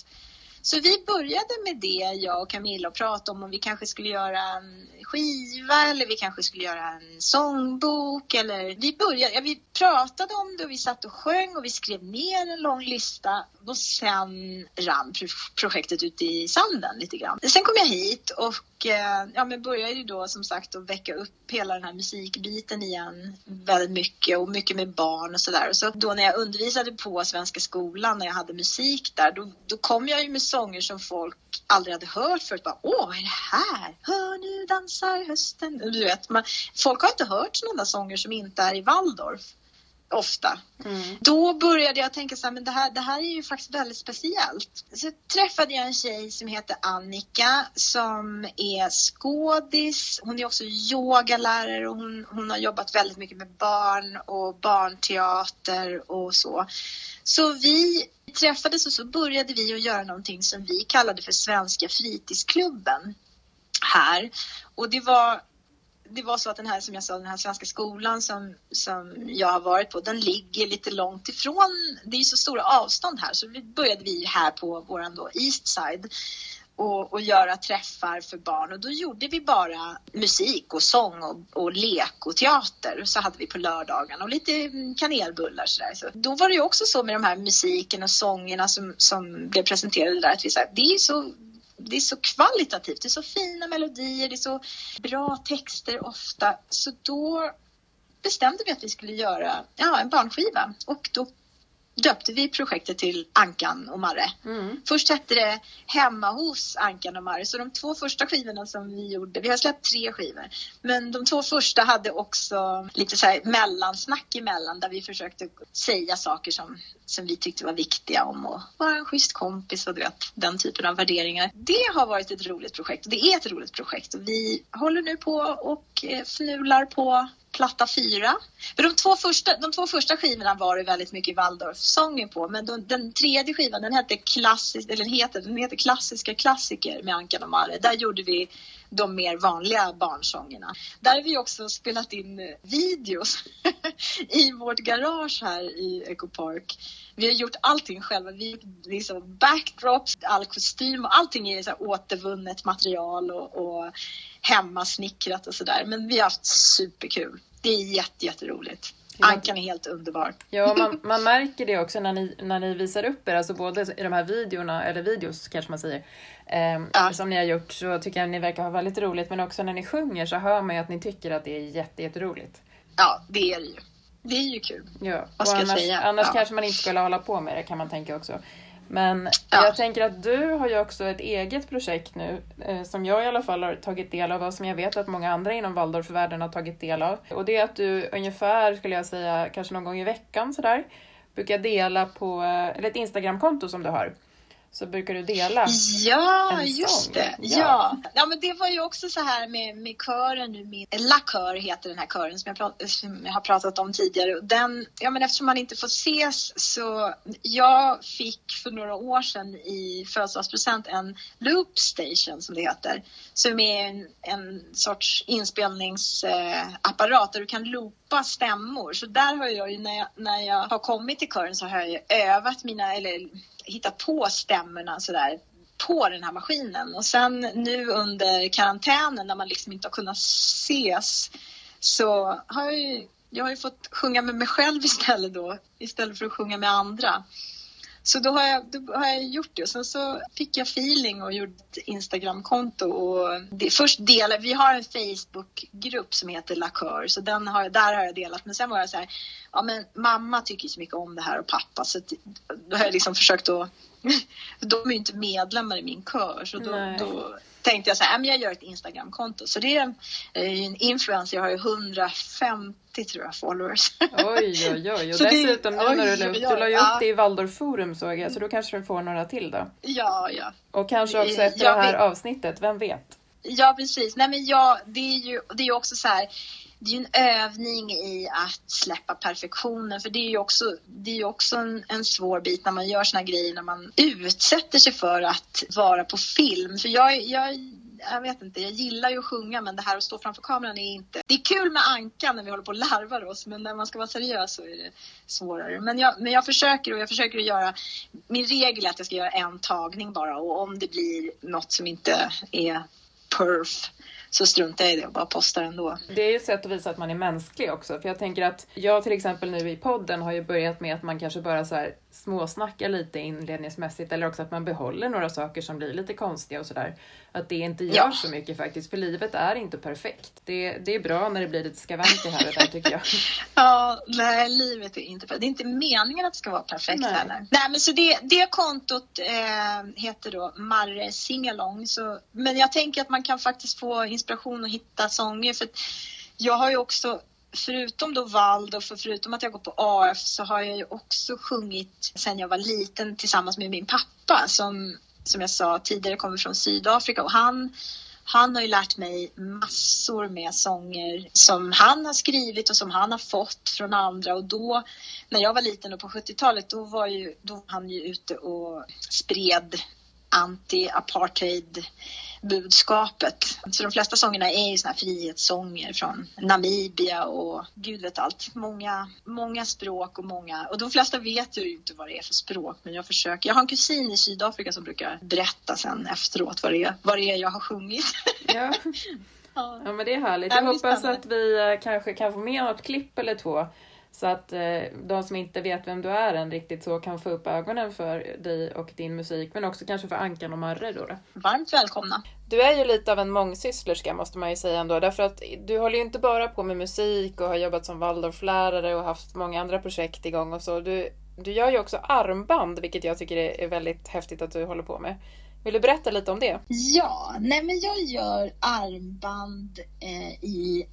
Så vi började med det, jag och Camilla, och prata om om vi kanske skulle göra en skiva eller vi kanske skulle göra en sångbok eller vi började, ja, vi pratade om det och vi satt och sjöng och vi skrev ner en lång lista och sen rann projektet ut i sanden lite grann. Sen kom jag hit och eh, ja, men började ju då som sagt att väcka upp hela den här musikbiten igen väldigt mycket och mycket med barn och sådär. Så då när jag undervisade på Svenska skolan när jag hade musik där, då, då kom jag ju med sånger som folk aldrig hade hört förut. Bara, Åh, vad är det här? Hör nu dansar hösten. Du vet, man, folk har inte hört sådana sånger som inte är i Waldorf ofta. Mm. Då började jag tänka så här, men det här, det här är ju faktiskt väldigt speciellt. Så träffade jag en tjej som heter Annika som är skådis. Hon är också yogalärare och hon, hon har jobbat väldigt mycket med barn och barnteater och så. Så vi träffades och så började vi att göra någonting som vi kallade för Svenska fritidsklubben här. Och det var det var så att den här, som jag sa, den här svenska skolan som, som jag har varit på, den ligger lite långt ifrån. Det är så stora avstånd här, så vi började vi här på våran då East Side. och, och göra träffar för barn och då gjorde vi bara musik och sång och, och lek och teater. Så hade vi på lördagarna och lite kanelbullar sådär. Så då var det ju också så med de här musiken och sångerna som, som blev presenterade där att vi sa det är så det är så kvalitativt, det är så fina melodier, det är så bra texter ofta. Så då bestämde vi att vi skulle göra ja, en barnskiva och då döpte vi projektet till Ankan och Marre. Mm. Först hette det Hemma hos Ankan och Marre, så de två första skivorna som vi gjorde, vi har släppt tre skivor, men de två första hade också lite så här mellansnack emellan där vi försökte säga saker som, som vi tyckte var viktiga om att vara en schysst kompis och du vet, den typen av värderingar. Det har varit ett roligt projekt och det är ett roligt projekt och vi håller nu på och eh, fnular på platta fyra. För de två första, de två första skivorna var det väldigt mycket Waldorf-sånger på men de, den tredje skivan den hette, klassisk, eller heter, den heter Klassiska klassiker med Ankan och Mare. Där gjorde vi de mer vanliga barnsångerna. Där har vi också spelat in eh, videos (laughs) i vårt garage här i Eco Park. Vi har gjort allting själva. Vi liksom backdrops, all kostym och allting är så återvunnet material och, och hemmasnickrat och sådär. Men vi har haft superkul. Det är jätte, jätteroligt. Ankan är helt underbar. Ja, man, man märker det också när ni, när ni visar upp er, alltså både i de här videorna, eller videos kanske man säger, eh, ja. som ni har gjort så tycker jag att ni verkar ha väldigt roligt, men också när ni sjunger så hör man ju att ni tycker att det är jätte, jätteroligt. Ja, det är det ju. Det är ju kul. Ja, Vad ska annars, jag säga? Annars ja. kanske man inte skulle hålla på med det kan man tänka också. Men ja. jag tänker att du har ju också ett eget projekt nu eh, som jag i alla fall har tagit del av och som jag vet att många andra inom Waldorfvärlden har tagit del av. Och det är att du ungefär, skulle jag säga, kanske någon gång i veckan sådär, brukar dela på, eh, eller ett Instagramkonto som du har så brukar du dela Ja, en just sång. det. Ja. ja. Ja. men det var ju också så här med, med kören nu. Min, La Kör heter den här kören som jag, prat, som jag har pratat om tidigare. Den, ja, men eftersom man inte får ses så jag fick för några år sedan i födelsedagspresent en loop station som det heter. Som är en, en sorts inspelningsapparat där du kan loopa stämmor. Så där har jag ju när jag, när jag har kommit till kören så har jag övat mina, eller hittat på stämmorna sådär på den här maskinen. Och sen nu under karantänen när man liksom inte har kunnat ses så har jag ju, jag har ju fått sjunga med mig själv istället då, istället för att sjunga med andra. Så då har, jag, då har jag gjort det. Och sen så fick jag feeling och gjorde ett Instagramkonto och det, först delade, vi har en Facebookgrupp som heter Lakör så den har, där har jag delat. Men sen var jag så här, ja men mamma tycker så mycket om det här och pappa så då har jag liksom försökt att (laughs) de är ju inte medlemmar i min kör så då, då tänkte jag så här, jag gör ett Instagramkonto. Så det är en influencer, jag har ju 150 tror jag followers. Oj, oj, oj. (laughs) Och så dessutom det, nu när du la upp, du la ju upp det i Waldorf Forum såg jag, så då kanske du får några till då. Ja, ja. Och kanske också efter jag det här vet. avsnittet, vem vet? Ja, precis. Nej, men ja, det är ju det är också så här det är ju en övning i att släppa perfektionen för det är ju också, det är också en, en svår bit när man gör såna grejer när man utsätter sig för att vara på film. För jag, jag jag vet inte, jag gillar ju att sjunga men det här att stå framför kameran är inte... Det är kul med Ankan när vi håller på och larvar oss men när man ska vara seriös så är det svårare. Men jag, men jag försöker och jag försöker att göra... Min regel är att jag ska göra en tagning bara och om det blir något som inte är perf så struntar jag i det och bara postar ändå. Det är ju ett sätt att visa att man är mänsklig också. För jag tänker att jag till exempel nu i podden har ju börjat med att man kanske bara så här småsnackar lite inledningsmässigt eller också att man behåller några saker som blir lite konstiga och sådär. Att det inte gör ja. så mycket faktiskt, för livet är inte perfekt. Det, det är bra när det blir lite skavanker här och där tycker jag. (laughs) ja, nej, livet är inte perfekt. Det är inte meningen att det ska vara perfekt nej. heller. Nej, men så det, det kontot eh, heter då Marre Singalong. Så, men jag tänker att man kan faktiskt få inspiration och hitta sånger. För jag har ju också förutom då Waldorf och förutom att jag går på AF så har jag ju också sjungit sen jag var liten tillsammans med min pappa som, som jag sa tidigare kommer från Sydafrika. Och han han har ju lärt mig massor med sånger som han har skrivit och som han har fått från andra. Och då när jag var liten och på 70-talet då var ju, då var han ju ute och spred anti-apartheid budskapet. Så de flesta sångerna är ju såna här frihetssånger från Namibia och gud vet allt. Många, många språk och många, och de flesta vet ju inte vad det är för språk men jag försöker. Jag har en kusin i Sydafrika som brukar berätta sen efteråt vad det är, vad det är jag har sjungit. (laughs) Ja. Ja men det är härligt. Jag hoppas att vi eh, kanske kan få med något klipp eller två så att eh, de som inte vet vem du är än riktigt så kan få upp ögonen för dig och din musik, men också kanske för Ankan och Marre då. då. Varmt välkomna! Du är ju lite av en mångsysslerska måste man ju säga ändå, därför att du håller ju inte bara på med musik och har jobbat som Waldorflärare och haft många andra projekt igång och så. Du, du gör ju också armband, vilket jag tycker är väldigt häftigt att du håller på med. Vill du berätta lite om det? Ja, nej men jag gör armband eh, i,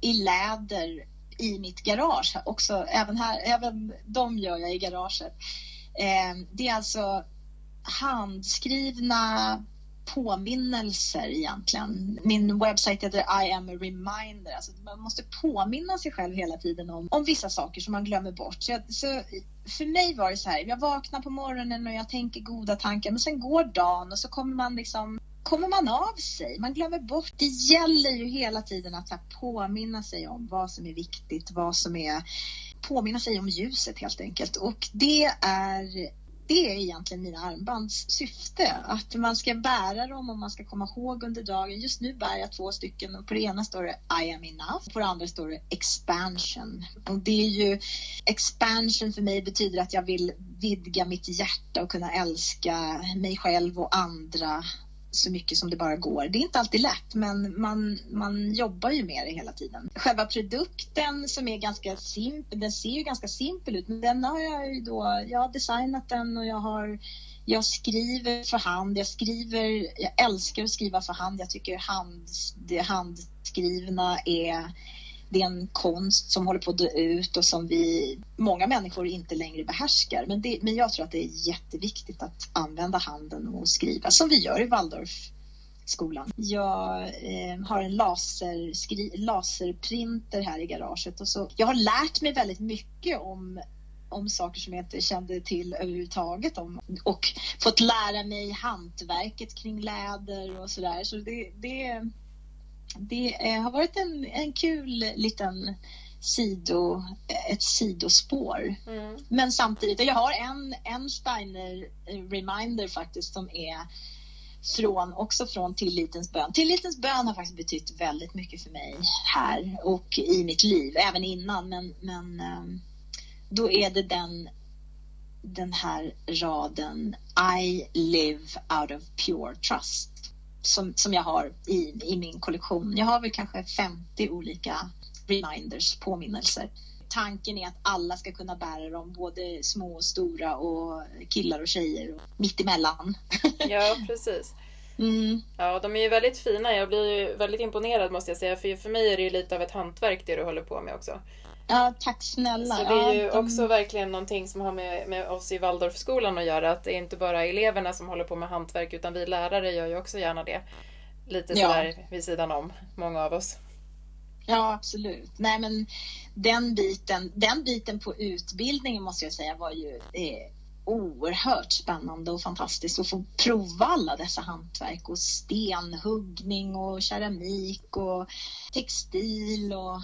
i läder i mitt garage också. Även, här, även de gör jag i garaget. Eh, det är alltså handskrivna påminnelser egentligen. Min webbsajt heter I am a reminder. Alltså man måste påminna sig själv hela tiden om, om vissa saker som man glömmer bort. Så, jag, så för mig var det så här, jag vaknar på morgonen och jag tänker goda tankar men sen går dagen och så kommer man liksom kommer man av sig. Man glömmer bort. Det gäller ju hela tiden att påminna sig om vad som är viktigt, vad som är påminna sig om ljuset helt enkelt. Och det är det är egentligen mina armbands syfte. Att man ska bära dem och man ska komma ihåg under dagen. Just nu bär jag två stycken och på det ena står det I am enough. På det andra står det expansion. Och det är ju expansion för mig betyder att jag vill vidga mitt hjärta och kunna älska mig själv och andra så mycket som det bara går. Det är inte alltid lätt, men man, man jobbar ju med det hela tiden. Själva produkten som är ganska simpel, den ser ju ganska simpel ut, men den har jag ju då, jag har designat den och jag har jag skriver för hand, jag skriver, jag älskar att skriva för hand. Jag tycker hand, det handskrivna är det är en konst som håller på att dö ut och som vi, många människor inte längre behärskar. Men, det, men jag tror att det är jätteviktigt att använda handen och skriva som vi gör i Waldorfskolan. Jag eh, har en laserskri, laserprinter här i garaget och så. Jag har lärt mig väldigt mycket om om saker som jag inte kände till överhuvudtaget om och fått lära mig hantverket kring läder och sådär. Så det, det, det har varit en, en kul liten sido, ett sidospår. Mm. Men samtidigt, jag har en, en Steiner reminder faktiskt som är från, också från Tillitens bön. Tillitens bön har faktiskt betytt väldigt mycket för mig här och i mitt liv, även innan. Men, men ehm, då är det den, den här raden I live out of pure trust som, som jag har i, i min kollektion. Jag har väl kanske 50 olika reminders, påminnelser. Tanken är att alla ska kunna bära dem, både små och stora och killar och tjejer och mittemellan. Ja, precis. (laughs) Mm. Ja, de är ju väldigt fina. Jag blir ju väldigt imponerad måste jag säga. För, för mig är det ju lite av ett hantverk det du håller på med också. Ja, tack snälla. Så det är ju ja, de... också verkligen någonting som har med, med oss i Waldorfskolan att göra. Att det är inte bara eleverna som håller på med hantverk utan vi lärare gör ju också gärna det. Lite sådär ja. vid sidan om, många av oss. Ja, absolut. Nej, men den biten, den biten på utbildningen måste jag säga var ju eh, oerhört spännande och fantastiskt att få prova alla dessa hantverk och stenhuggning och keramik och textil och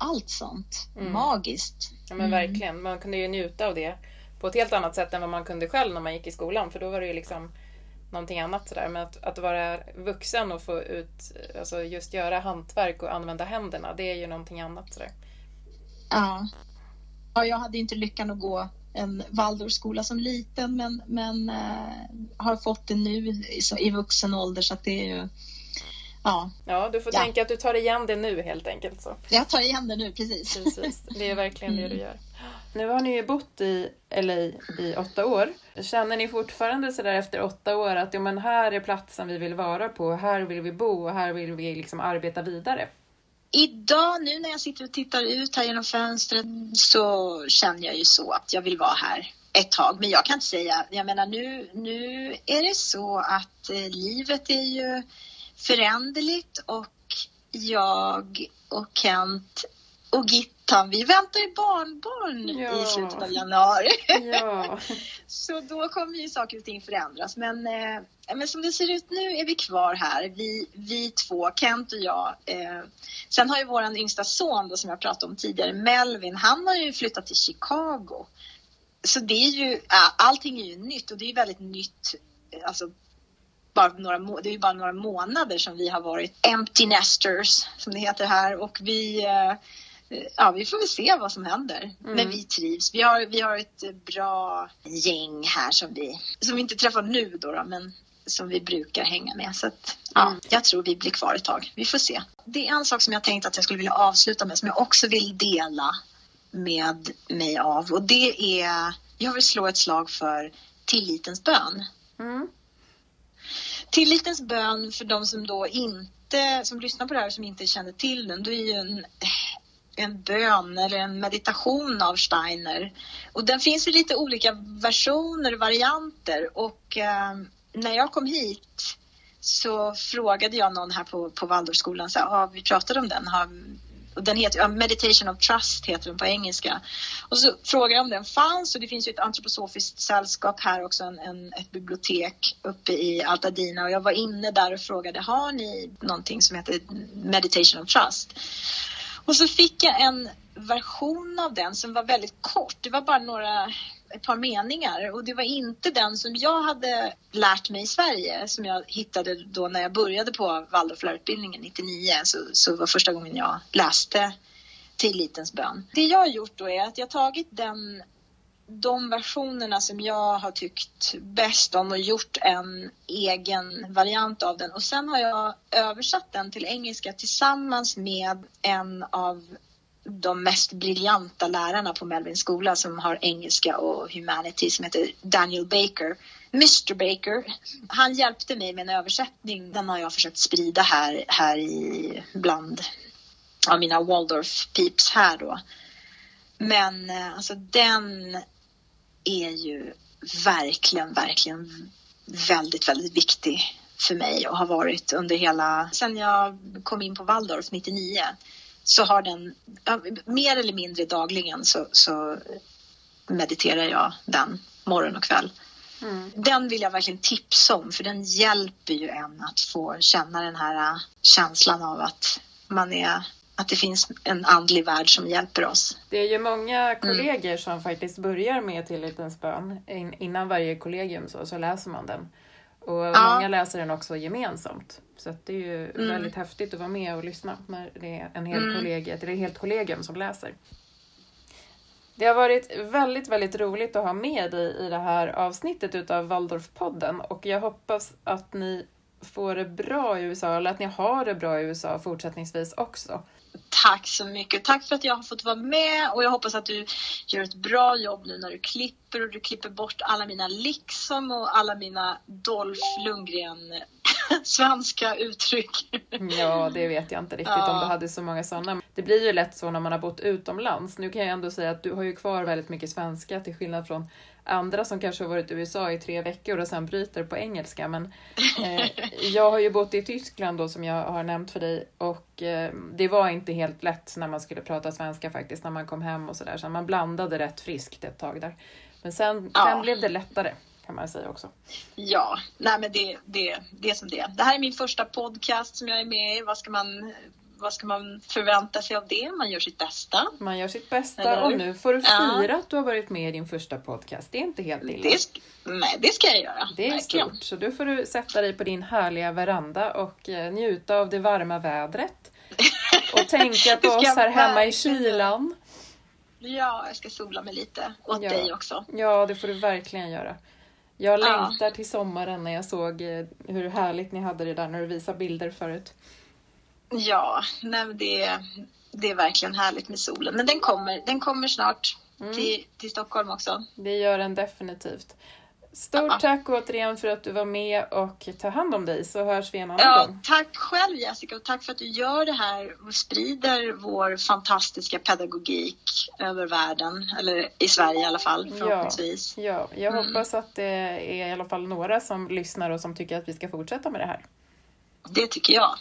allt sånt. Mm. Magiskt. Ja men mm. verkligen. Man kunde ju njuta av det på ett helt annat sätt än vad man kunde själv när man gick i skolan. För då var det ju liksom någonting annat sådär. Men att, att vara vuxen och få ut, alltså just göra hantverk och använda händerna, det är ju någonting annat sådär. Ja. Ja, jag hade inte lyckan att gå en Waldorfskola som liten men, men äh, har fått det nu i, i vuxen ålder så att det är ju Ja. ja, du får ja. tänka att du tar igen det nu helt enkelt. Så. Jag tar igen det nu, precis. precis. Det är verkligen mm. det du gör. Nu har ni ju bott i LA i åtta år. Känner ni fortfarande sådär efter åtta år att ja, men här är platsen vi vill vara på, här vill vi bo och här vill vi liksom arbeta vidare? Idag, nu när jag sitter och tittar ut här genom fönstret så känner jag ju så att jag vill vara här ett tag. Men jag kan inte säga, jag menar nu, nu är det så att eh, livet är ju föränderligt och jag och Kent och Gittan, vi väntar ju barnbarn Ja. i slutet av januari. Ja. (laughs) Så då kommer ju saker och ting förändras. Men, eh, men som det ser ut nu är vi kvar här, vi, vi två, Kent och jag. Eh, sen har ju vår yngsta son då, som jag pratade om tidigare, Melvin, han har ju flyttat till Chicago. Så det är ju, allting är ju nytt och det är väldigt nytt, alltså bara några, det är ju bara några månader som vi har varit empty nesters, som det heter här. Och vi, eh, ja, vi får väl se vad som händer. Mm. Men vi trivs. Vi har, vi har ett bra gäng här som vi, som vi inte träffar nu då, då men som vi brukar hänga med. Så att, ja, Mm. jag tror vi blir kvar ett tag. Vi får se. Det är en sak som jag tänkte att jag skulle vilja avsluta med, som jag också vill dela med mig av. Och det är, jag vill slå ett slag för tillitens bön. Mm. Tillitens bön för de som då inte, som lyssnar på det här som inte känner till den, då är ju en, en bön eller en meditation av Steiner. Och den finns i lite olika versioner, varianter och eh, när jag kom hit så frågade jag någon här på, på Waldorfskolan, så ah, vi pratade om den? Har, den heter ja, Meditation of Trust heter den på engelska. Och så frågade jag om den fanns och det finns ju ett antroposofiskt sällskap här också, en, en, ett bibliotek uppe i Altadena och jag var inne där och frågade, har ni någonting som heter Meditation of Trust? Och så fick jag en version av den som var väldigt kort. Det var bara några, ett par meningar och det var inte den som jag hade lärt mig i Sverige som jag hittade då när jag började på Waldorflärarutbildningen 99 så, så var första gången jag läste Tillitens bön. Det jag har gjort då är att jag har tagit den de versionerna som jag har tyckt bäst om och gjort en egen variant av den. Och sen har jag översatt den till engelska tillsammans med en av de mest briljanta lärarna på Melvin skola som har engelska och humanity som heter Daniel Baker. Mr Baker. Han hjälpte mig med en översättning. Den har jag försökt sprida här, här i bland av mina Waldorf-peeps här då. Men eh, alltså den är ju verkligen, verkligen väldigt, väldigt viktig för mig och har varit under hela, sen jag kom in på Waldorf 99 så har den, mer eller mindre dagligen så, så mediterar jag den morgon och kväll. Mm. Den vill jag verkligen tipsa om för den hjälper ju en att få känna den här känslan av att man är att det finns en andlig värld som hjälper oss. Det är ju många kollegor som faktiskt börjar med Tillitens bön. In, innan varje kollegium så, så läser man den. Och Ja. många läser den också gemensamt. Så det är ju väldigt häftigt att vara med och lyssna när det är en hel Mm. kollegie, eller helt kollegium som läser. Det har varit väldigt, väldigt roligt att ha med dig i det här avsnittet utav Waldorfpodden och jag hoppas att ni får det bra i USA, eller att ni har det bra i USA fortsättningsvis också. Tack så mycket. Tack för att jag har fått vara med och jag hoppas att du gör ett bra jobb nu när du klipper och du klipper bort alla mina liksom och alla mina Dolph Lundgren (laughs) svenska uttryck. Ja, det vet jag inte riktigt Ja. om du hade så många sådana. Det blir ju lätt så när man har bott utomlands. Nu kan jag ändå säga att du har ju kvar väldigt mycket svenska till skillnad från andra som kanske har varit i USA i tre veckor och sen bryter på engelska. Men (laughs) eh, jag har ju bott i Tyskland då som jag har nämnt för dig och eh, det var inte helt lätt när man skulle prata svenska faktiskt när man kom hem och sådär. Så man blandade rätt friskt ett tag där. Men sen, Ja. sen blev det lättare kan man säga också. Ja, nej men det, det, det är som det. Det här är min första podcast som jag är med i. Vad ska man, vad ska man förvänta sig av det? Man gör sitt bästa. Man gör sitt bästa Eller och nu får du Ja. fira att du har varit med i din första podcast. Det är inte helt illa. Det, sk- nej, det ska jag göra. Det är Verkligen. stort. Så då får du sätta dig på din härliga veranda och eh, njuta av det varma vädret. (laughs) Och tänka på oss här hemma i kylan. Ja, jag ska sola mig lite åt Ja. dig också. Ja, det får du verkligen göra. Jag Ja. längtar till sommaren när jag såg eh, hur härligt ni hade det där när du visade bilder förut. Ja, nej, det, det är verkligen härligt med solen. Men den kommer, den kommer snart Mm. till, till Stockholm också. Det gör den definitivt. Stort Ja. tack återigen för att du var med och ta hand om dig så hörs vi en annan Ja, gång. tack själv Jessica och tack för att du gör det här och sprider vår fantastiska pedagogik över världen, eller i Sverige i alla fall förhoppningsvis. Ja, jag Mm. hoppas att det är i alla fall några som lyssnar och som tycker att vi ska fortsätta med det här. Det tycker jag.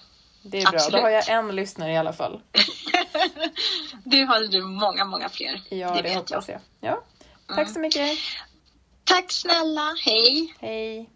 Det är bra, då Absolut. har jag en lyssnare i alla fall. (laughs) det har du många, många fler. Ja, det, det hoppas jag. jag. Ja. Tack mm. så mycket. Tack snälla. Hej. Hej.